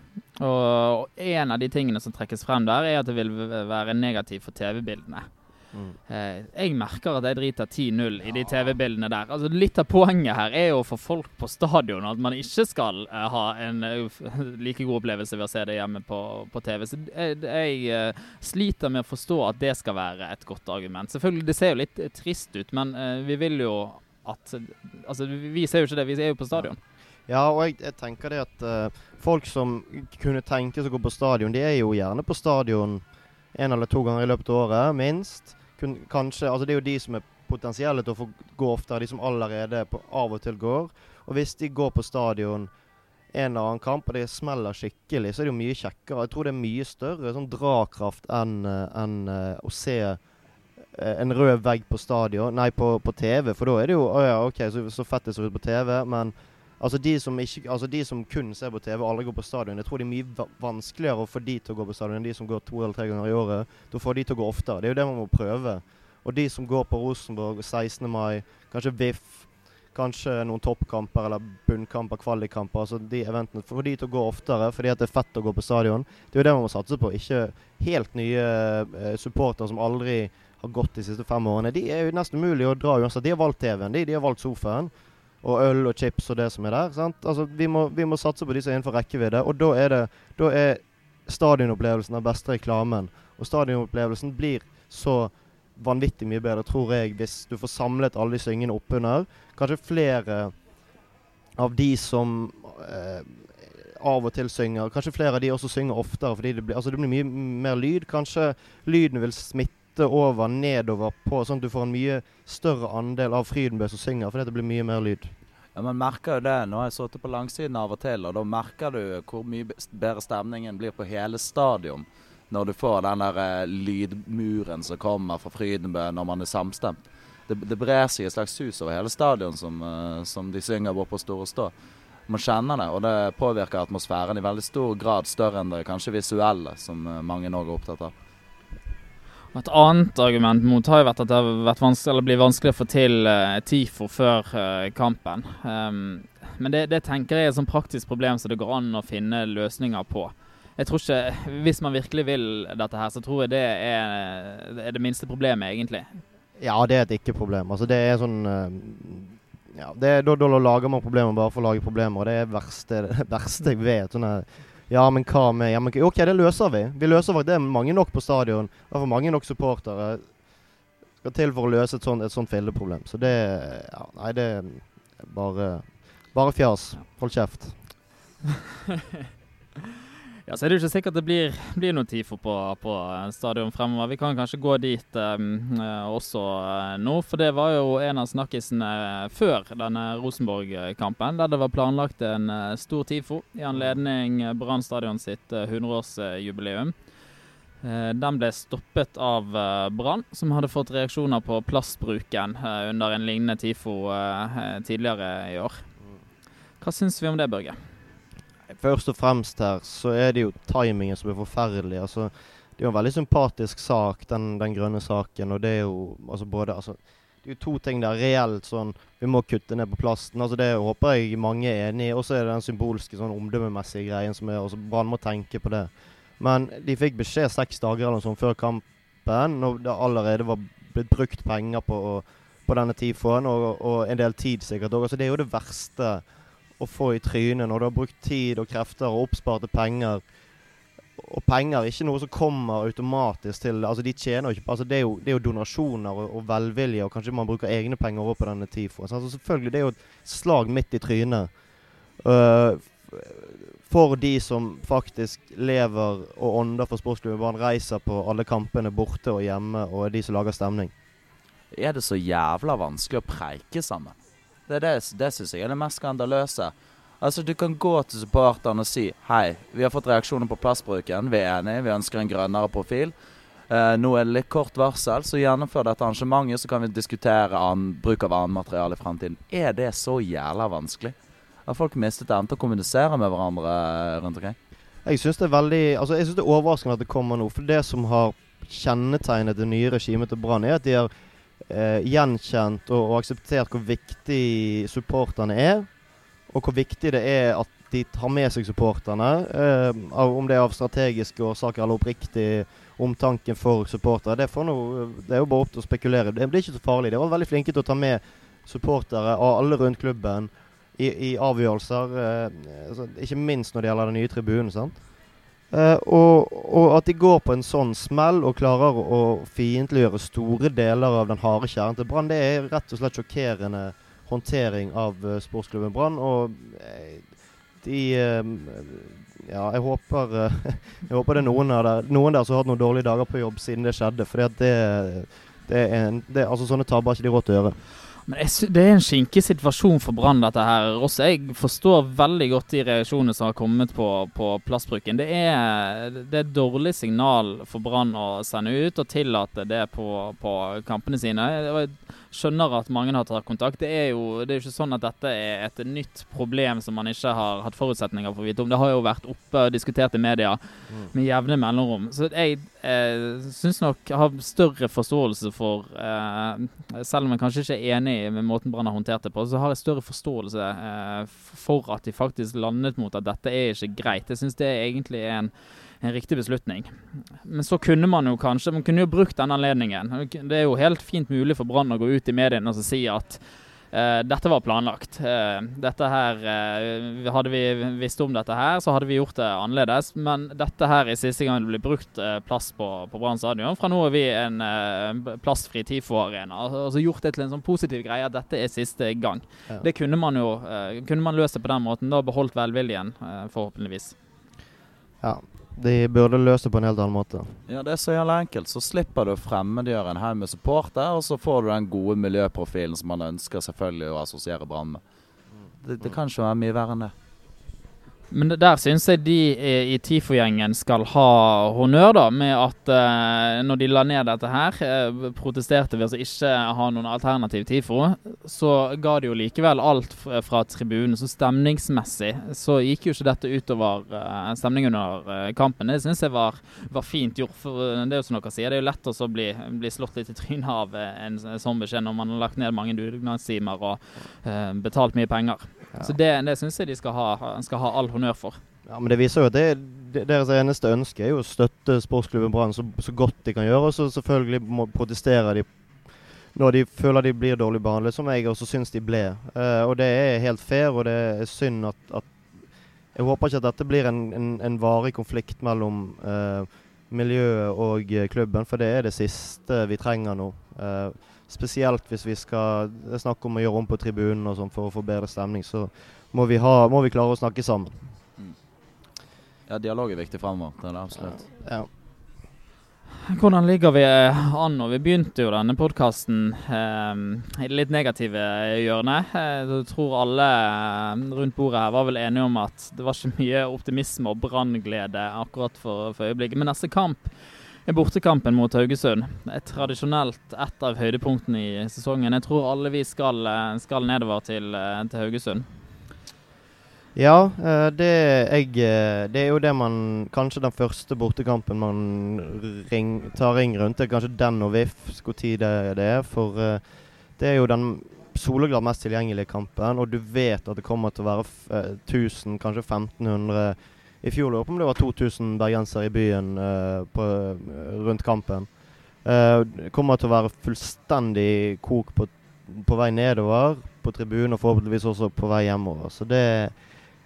Speaker 2: Og en av de tingene som trekkes frem der, er at det vil være negativt for TV-bildene. Mm. Eh, jeg merker at jeg driter 10-0 i de TV-bildene der. Altså Litt av poenget her er jo få folk på stadion, at man ikke skal uh, ha en uh, like god opplevelse ved å se det hjemme på, på TV. Så jeg, jeg sliter med å forstå at det skal være et godt argument. Selvfølgelig, det ser jo litt trist ut, men vi vil jo at Altså, vi ser jo ikke det, vi er jo på stadion.
Speaker 1: Ja, og jeg, jeg tenker det at folk som kunne tenke seg å gå på stadion, de er jo gjerne på stadion en eller to ganger i løpet av året, minst kun, kanskje Altså det er jo de som er potensielle til å få gå oftere, de som allerede på, av og til går. Og hvis de går på stadion en eller annen kamp, og det smeller skikkelig, så er det jo mye kjekkere. Jeg tror det er mye større sånn drakraft enn en, uh, å se eh, en rød vegg på stadion, nei, på, på TV. For da er det jo Å ja, OK, så, så fett det ser ut på TV. Men altså de, som ikke, altså de som kun ser på TV og aldri går på stadion, jeg tror det er mye vanskeligere å få de til å gå på stadion enn de som går to eller tre ganger i året. Da får de til å gå oftere. Det er jo det man må prøve. Og de som går på Rosenborg 16. mai, kanskje VIF, kanskje noen toppkamper eller bunnkamper, kvalikkamper, altså de eventene, får de til å gå oftere fordi at det er fett å gå på stadion. Det er jo det man må satse på. Ikke helt nye eh, supportere som aldri har gått de siste fem årene. De er jo nesten umulig å dra uansett. De har valgt TV-en, de, de har valgt sofaen. Og øl og chips og det som er der. sant? Altså, Vi må, vi må satse på de som er innenfor rekkevidde. Og da er det da er stadionopplevelsen den beste reklamen. Og stadionopplevelsen blir så vanvittig mye bedre, tror jeg, hvis du får samlet alle de syngende oppunder. Kanskje flere av de som eh, av og til synger. Kanskje flere av de også synger oftere, fordi det blir, altså det blir mye mer lyd. Kanskje lyden vil smitte over nedover på, sånn at du får en mye større andel av Frydenbø som synger, fordi det blir mye mer lyd.
Speaker 3: Ja, Man merker jo det. Nå har jeg sittet på langsiden av og til, og da merker du hvor mye bedre stemningen blir på hele stadion når du får den der eh, lydmuren som kommer fra Frydenbø når man er samstemt. Det, det brer seg et slags sus over hele stadion som, eh, som de synger bort på Store Stå. Man kjenner det, og det påvirker atmosfæren i veldig stor grad større enn det kanskje visuelle, som eh, mange nå er opptatt av.
Speaker 2: Et annet argument mot har jo vært at det har vært vanskelig, blir vanskelig å få til uh, TIFO før uh, kampen. Um, men det, det, tenker jeg er et sånn praktisk problem som det går an å finne løsninger på. Jeg tror ikke, Hvis man virkelig vil dette her, så tror jeg det er, er det minste problemet, egentlig.
Speaker 1: Ja, det er et ikke-problem. Altså, det er sånn uh, ja, det da, da, lager man problemer bare for å lage problemer, og det er det verste, det jeg vet. sånn her ja, men hva med ja, men, OK, det løser vi. Vi løser det. er mange nok på stadion. Det er mange nok supportere. Skal til for å løse et sånt, et sånt filleproblem. Så det ja, Nei, det er bare Bare fjas. Hold kjeft.
Speaker 2: Ja, så er det jo ikke sikkert det blir, blir noe TIFO på, på stadion fremover. Vi kan kanskje gå dit um, også uh, nå, for det var jo en av snakkisene før denne Rosenborg-kampen, der det var planlagt en stor TIFO i anledning Brann stadion sitt uh, 100-årsjubileum. Den ble stoppet av Brann, som hadde fått reaksjoner på plastbruken under en lignende TIFO tidligere i år. Hva syns vi om det, Børge?
Speaker 1: Først og fremst her så er det jo timingen som er forferdelig. Altså, det er jo en veldig sympatisk sak, den, den grønne saken. Og det er jo altså både altså, Det er jo to ting der reelt sånn Vi må kutte ned på plasten. altså Det håper jeg mange er enig i. Og så er det den symbolske, sånn omdømmemessige greien som er altså Brann må tenke på det. Men de fikk beskjed seks dager eller noe sånt før kampen, når det allerede var blitt brukt penger på, på denne TIFO-en, og, og, en del tid sikkert òg. Altså, det er jo det verste å få i trynet når du har brukt tid og krefter og oppsparte penger. Og penger er ikke noe som kommer automatisk til altså de tjener ikke, altså det, er jo, det er jo donasjoner og, og, velvilje, og kanskje man bruker egne penger over på denne TIFO. Altså selvfølgelig, Det er jo et slag midt i trynet. Uh, for de som faktisk lever og ånder for sportsklubben Bare reiser på alle kampene borte og hjemme, og er de som lager stemning.
Speaker 3: Er det så jævla vanskelig å preike sammen? Det, det, det syns jeg er det mest skandaløse. Altså, Du kan gå til supporterne og si hei, vi har fått reaksjoner på plassbruken, vi er enige, vi ønsker en grønnere profil. Uh, nå er det litt kort varsel, så gjennomfør dette arrangementet, så kan vi diskutere an, bruk av annet materiale i fremtiden. Er det så jævla vanskelig? Har folk mistet evnen til å kommunisere med hverandre eh, rundt omkring?
Speaker 1: Jeg syns det er veldig Altså, jeg synes det er overraskende at det kommer nå. For det som har kjennetegnet det nye regimet til Brann, er at de har eh, gjenkjent og, og, akseptert hvor viktig supporterne er. Og hvor viktig det er at de tar med seg supporterne. Eh, om det er av strategiske årsaker eller oppriktig omtanken for supportere. Det, noe, det, er jo bare opp til å spekulere. Det blir ikke så farlig. De var veldig flinke til å ta med supportere av alle rundt klubben i, i avgjørelser. Eh, altså, ikke minst når det gjelder den nye tribunen. sant? Uh, og, og, at de går på en sånn smell og klarer å fiendtliggjøre store deler av den harde kjernen til Brann, det er rett og slett sjokkerende håndtering av uh, sportsklubben Brann. Og uh, de Ja, jeg håper Jeg håper det er noen, der, noen der som har hatt noen dårlige dager på jobb siden det skjedde. For det, det er en, det, altså, sånne tabber har ikke de råd til å gjøre.
Speaker 2: Men det er en skinkig situasjon for Brann, dette her. Også jeg forstår veldig godt de reaksjonene som har kommet på, på plassbruken. Det er, det er dårlig signal for Brann å sende ut og tillate det på, på kampene sine. Jeg skjønner at mange har tatt kontakt. Det er jo det er ikke sånn at dette er et nytt problem som man ikke har hatt forutsetninger for å vite om. Det har jo vært oppe og diskutert i media med jevne mellomrom. Så jeg eh, syns nok jeg har større forståelse for eh, Selv om jeg kanskje ikke er enig med måten Brann har håndtert det på, så har jeg større forståelse eh, for at de faktisk landet mot at dette er ikke greit. Jeg syns det egentlig er en, en riktig beslutning. Men så kunne man jo kanskje Man kunne jo brukt denne anledningen. Det er jo helt fint mulig for Brann å gå ut i mediene og si at Eh, dette var planlagt. Uh, dette her uh, Hadde vi visst om dette her, så hadde vi gjort det annerledes. Men dette her er siste gang det blir brukt plass på, på Brann stadion. Fra nå er vi en plastfri TIFO-arena. Altså, gjort det til en sånn positiv greie at dette er siste gang.
Speaker 1: Ja.
Speaker 2: Det kunne man jo kunne man løst det på den måten. Da beholdt velviljen, forhåpentligvis.
Speaker 1: Ja. De burde løst det på en helt annen måte.
Speaker 3: Ja, det er så jævlig enkelt. Så slipper du å fremmedgjøre en haug med supporter, og så får du den gode miljøprofilen som man ønsker selvfølgelig å assosiere Brann med. Det, det kan ikke være mye verre enn det.
Speaker 2: Men der syns jeg de i TIFO-gjengen skal ha honnør, da, med at eh, når de la ned dette her, eh, protesterte ved å ikke ha noen alternativ TIFO, så ga de jo likevel alt fra tribunen. Så stemningsmessig så gikk jo ikke dette utover eh, stemningen under eh, kampen. Det syns jeg var, var fint gjort. For eh, det er jo som dere sier, det er jo lett å bli, bli slått litt i trynet av eh, en sånn beskjed når man har lagt ned mange dugnadstimer og betalt mye penger.
Speaker 1: Ja.
Speaker 2: Så det, det syns jeg de skal ha, skal ha all honnør for.
Speaker 1: Ja, men det viser jo at det, det, deres eneste ønske er jo å støtte sportsklubben Brann så, så godt de kan gjøre. Og så selvfølgelig må protesterer de når de føler de blir dårlig behandlet, som jeg også syns de ble. Uh, og det er helt fair, og det er synd at, at Jeg håper ikke at dette blir en, en, en varig konflikt mellom uh, miljøet og eh, klubben, for det er det siste vi trenger nå. Eh, spesielt hvis vi skal det er snakk om å gjøre om på tribunen og sånn for å få bedre stemning, så må vi, ha, må vi klare å snakke sammen.
Speaker 3: Ja, dialog er viktig fremover. Det er det absolutt.
Speaker 1: Ja.
Speaker 2: Hvordan ligger vi an nå? Vi begynte jo denne podkasten eh, i det litt negative hjørnet. Eh, jeg tror alle eh, rundt bordet her var vel enige om at det var ikke mye optimisme og brannglede akkurat for, for øyeblikket. Men neste kamp bortekampen mot Haugesund. Er tradisjonelt et av høydepunktene i sesongen. Jeg tror alle vi skal, eh, skal nedover til, eh, til Haugesund.
Speaker 1: Ja, eh, det, jeg, det er jo det man Kanskje den første bortekampen man ring, tar ring rundt. Det er kanskje den og VIF hvor tid det, er. For det er jo den soleklart mest tilgjengelige kampen, og du vet at det kommer til å være f- eh, 1000, kanskje 1500 I fjor lurer på om det var 2000 bergensere i byen uh, på, rundt kampen. Uh, kommer til å være fullstendig kok på, på vei nedover på tribunen, og forhåpentligvis også på vei hjemover. Så det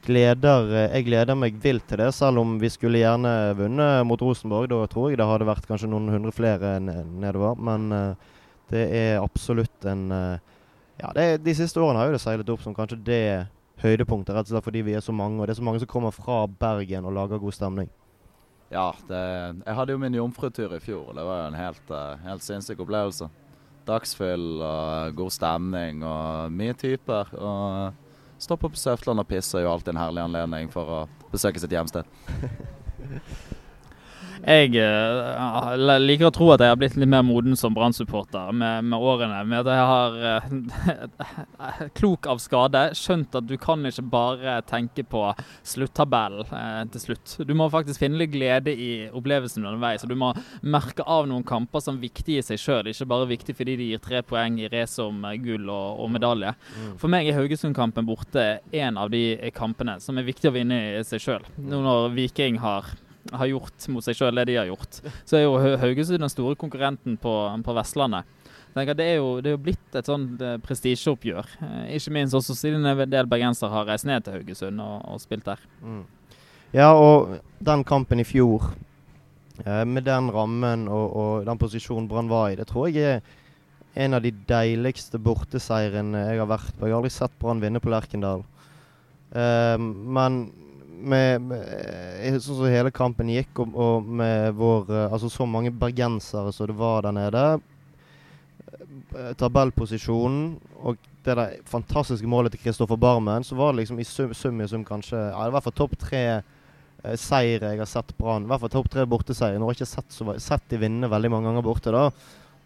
Speaker 1: gleder, eh, jeg gleder meg vilt til det, selv om vi skulle gjerne vunnet mot Rosenborg. Da tror jeg det hadde vært kanskje noen hundre flere nedover. Men uh, det er absolutt en uh, Ja, det de siste årene har jo det seilet opp som kanskje det høydepunktet, rett og slett fordi vi er så mange. Og det er så mange som kommer fra Bergen og lager god stemning.
Speaker 3: Ja, det, jeg hadde jo min jomfrutur i fjor. Det var jo en helt, eh, helt sinnssyk opplevelse. Dagsfyll og god stemning og mye typer. Og stoppe på Søfteland og pisse er jo alltid en herlig anledning for å besøke sitt hjemsted.
Speaker 2: Jeg uh, liker å tro at jeg har blitt litt mer moden som Brann-supporter med, med årene. Med at jeg har, uh, klok av skade, skjønt at du kan ikke bare tenke på sluttabellen uh, til slutt. Du må faktisk finne litt glede i opplevelsen underveis. Og du må merke av noen kamper som viktige i seg sjøl, ikke bare viktig fordi de gir tre poeng i race om eh, gull og, og medalje. For meg er Haugesund-kampen borte en av de kampene som er viktig å vinne i seg sjøl. Nå når Viking har har gjort mot seg sjøl det de har gjort, så er jo Haugesund den store konkurrenten på, på Vestlandet. Det, er jo, det er jo blitt et sånn eh, prestisjeoppgjør. Eh, ikke minst også siden en del bergensere har reist ned til Haugesund og, og spilt der.
Speaker 1: Mm. Ja, og den kampen i fjor, eh, med den rammen og, og den posisjonen Brann var i, det tror jeg er en av de deiligste borteseirene jeg har vært på. Jeg har aldri sett Brann vinne på Lerkendal. Eh, men med, med eh, sånn som hele kampen gikk, og, og med vår eh, Altså så mange bergensere som det var der nede eh, tabellposisjonen og det der fantastiske målet til Kristoffer Barmen, så var det liksom i sum, sum i sum kanskje ja, det var i hvert fall topp tre seire jeg har sett Brann. I hvert fall topp tre borteseiere. Nå har jeg ikke sett, så, sett de vinne veldig mange ganger borte, da.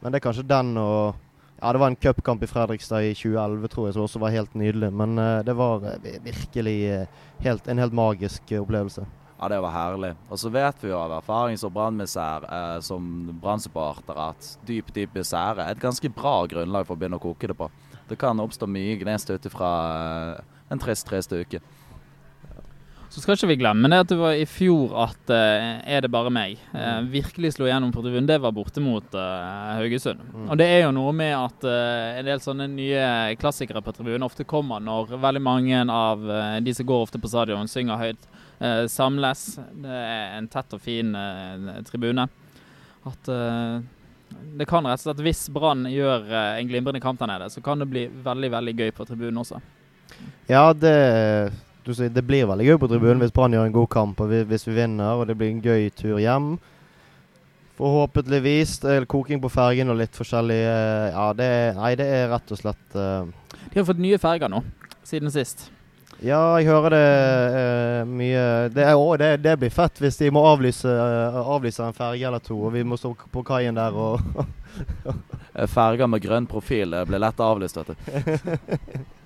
Speaker 1: Men det er kanskje den og Ja, det var en cupkamp i Fredrikstad i 2011, tror jeg, som også var helt nydelig. Men uh, det var eh, virkelig eh, helt, en helt magisk opplevelse.
Speaker 3: Ja, det var herlig. Og så vet vi jo av erfaring som brannmisær, eh, som brannsupporter, at dyp, dyp misere er et ganske bra grunnlag for å begynne å koke det på. Det kan oppstå mye gnest ut ifra eh, en trist, trist uke.
Speaker 2: Så skal ikke vi glemme det at det var i fjor at uh, Er det bare meg? Uh, virkelig slo gjennom på tribunen. Det var borte mot uh, Haugesund.
Speaker 1: Mm.
Speaker 2: Og det er jo noe med at en del sånne nye klassikere på tribunen ofte kommer når veldig mange av de som går ofte på stadion, synger høyt, samles. Det er en tett og fin tribune. At det kan rett og slett, hvis Brann gjør en glimrende kamp der nede, så kan det bli veldig, veldig gøy på tribunen også.
Speaker 1: Ja, det du sier, det blir veldig gøy på tribunen hvis Brann gjør en god kamp og vi, hvis vi vinner, og det blir en gøy tur hjem. Forhåpentligvis. Koking på fergen og litt forskjellig eh, Ja, det nei, det er rett og slett uh,
Speaker 2: De har fått nye ferger nå, siden sist.
Speaker 1: Ja, jeg hører det uh, mye det, er, å, det, det blir fett hvis de må avlyse, uh, avlyse en ferge eller to, og vi må stå på kaien der og
Speaker 3: Ferger med grønn profil blir lett avlyst, vet du.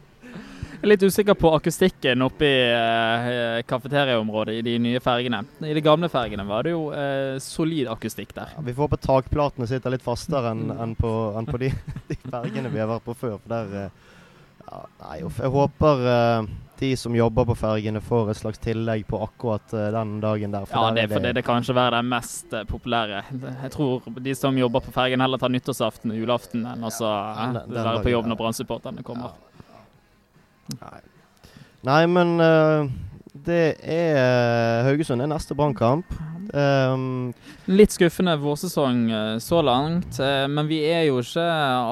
Speaker 2: Jeg er litt usikker på akustikken oppe i eh, kafeteriaområdet i de nye fergene. I de gamle fergene var det jo eh, solid akustikk der.
Speaker 1: Vi får håpe takplatene sitter litt fastere enn en på, en på de, de fergene vi har vært på før. For der eh, ja, Nei. Jeg håper eh, de som jobber på fergene får et slags tillegg på akkurat eh, den dagen der.
Speaker 2: Ja,
Speaker 1: der
Speaker 2: det
Speaker 1: er
Speaker 2: fordi det kanskje være den mest eh, populære. Jeg tror de som jobber på fergen heller tar nyttårsaften og julaften enn å ja,
Speaker 1: den- den
Speaker 2: være på jobb når brannsupporterne kommer.
Speaker 1: Nei. Nei, men uh, det er eh, Haugesund er neste brannkamp. Um,
Speaker 2: Litt skuffende vårsesong så langt, men vi er jo ikke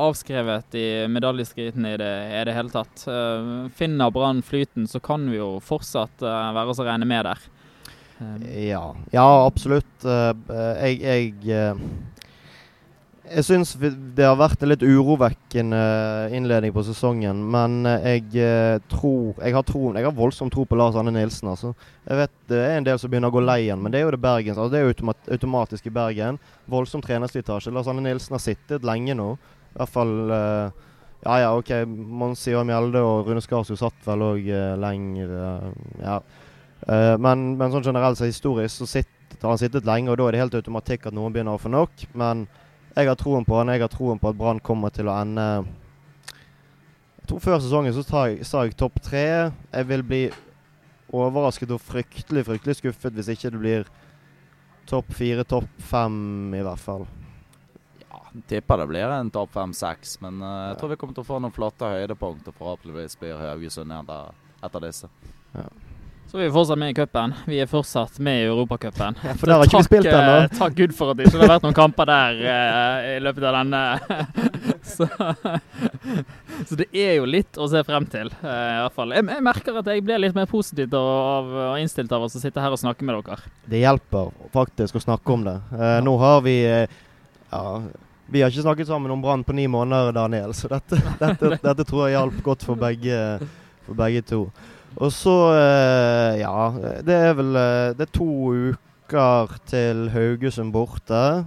Speaker 2: avskrevet i medaljeskritene i det, i det hele tatt. Finner Brann flyten, så kan vi jo fortsatt være oss å regne med der.
Speaker 1: Ja. ja, absolutt. Jeg jeg, jeg syns det har vært en litt urovekkende innledning på sesongen, men eh, jeg eh, tror Jeg har, tro, jeg har voldsom tro på Lars Anne Nilsen. Altså. Jeg vet Det er en del som begynner å gå lei igjen, men det er jo det Bergens. Altså, det er automat, automatisk i Bergen. Voldsom trenerslitasje. Lars Anne Nilsen har sittet lenge nå. I hvert fall eh, Ja ja, OK. Mons Ivar Mjelde og Rune Skarsjo satt vel òg lenger. eh, ja. Eh, men, men sånn generelt så historisk så sitter, har han sittet lenge, og da er det helt automatikk at noen begynner å få nok. Men jeg har troen på han. Jeg har troen på at Brann kommer til å ende Jeg tror Før sesongen så sa jeg, jeg topp tre. Jeg vil bli overrasket og fryktelig fryktelig skuffet hvis ikke det blir topp fire, topp fem i hvert fall.
Speaker 3: Ja, Tipper det blir en topp fem-seks, men uh, jeg tror vi kommer til å få noen flotte høydepunkt, og forhåpentligvis blir Haugesund etter, etter disse.
Speaker 2: Så vi er fortsatt med i cupen. Vi er fortsatt med i Europacupen.
Speaker 1: Ja, for der har ikke vi spilt
Speaker 2: eh,
Speaker 1: ennå.
Speaker 2: Takk Gud for at det ikke har vært noen kamper der uh, i løpet av denne. så, så det er jo litt å se frem til, uh, i hvert fall. Jeg, jeg merker at jeg blir litt mer positivt og, av, og innstilt av å sitte her og snakke med dere.
Speaker 1: Det hjelper faktisk å snakke om det. Eh, nå har vi Ja, vi har ikke snakket sammen om Brann på ni måneder, Daniel, så dette, dette, dette tror jeg hjalp godt for begge, for begge to. Og så eh, Ja, det er vel eh, Det er to uker til Haugesund borte.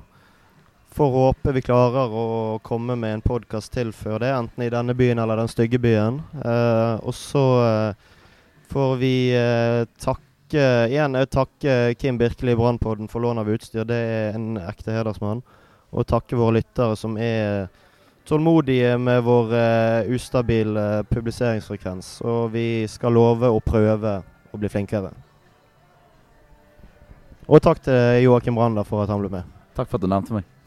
Speaker 1: Får håpe vi klarer å komme med en podkast til før det, enten i denne byen eller den stygge byen. Uh, og så uh, får vi uh, takke igjen jeg takke Kim Birkeli i Brannpodden for lån av utstyr. Det er en ekte hedersmann. Og takke våre lyttere som er tålmodige med vår uh, ustabile publiseringsfrekvens. Og vi skal love å prøve å bli flinkere. Og takk til Joakim Brander for at han ble med.
Speaker 3: Takk for at du nevnte meg.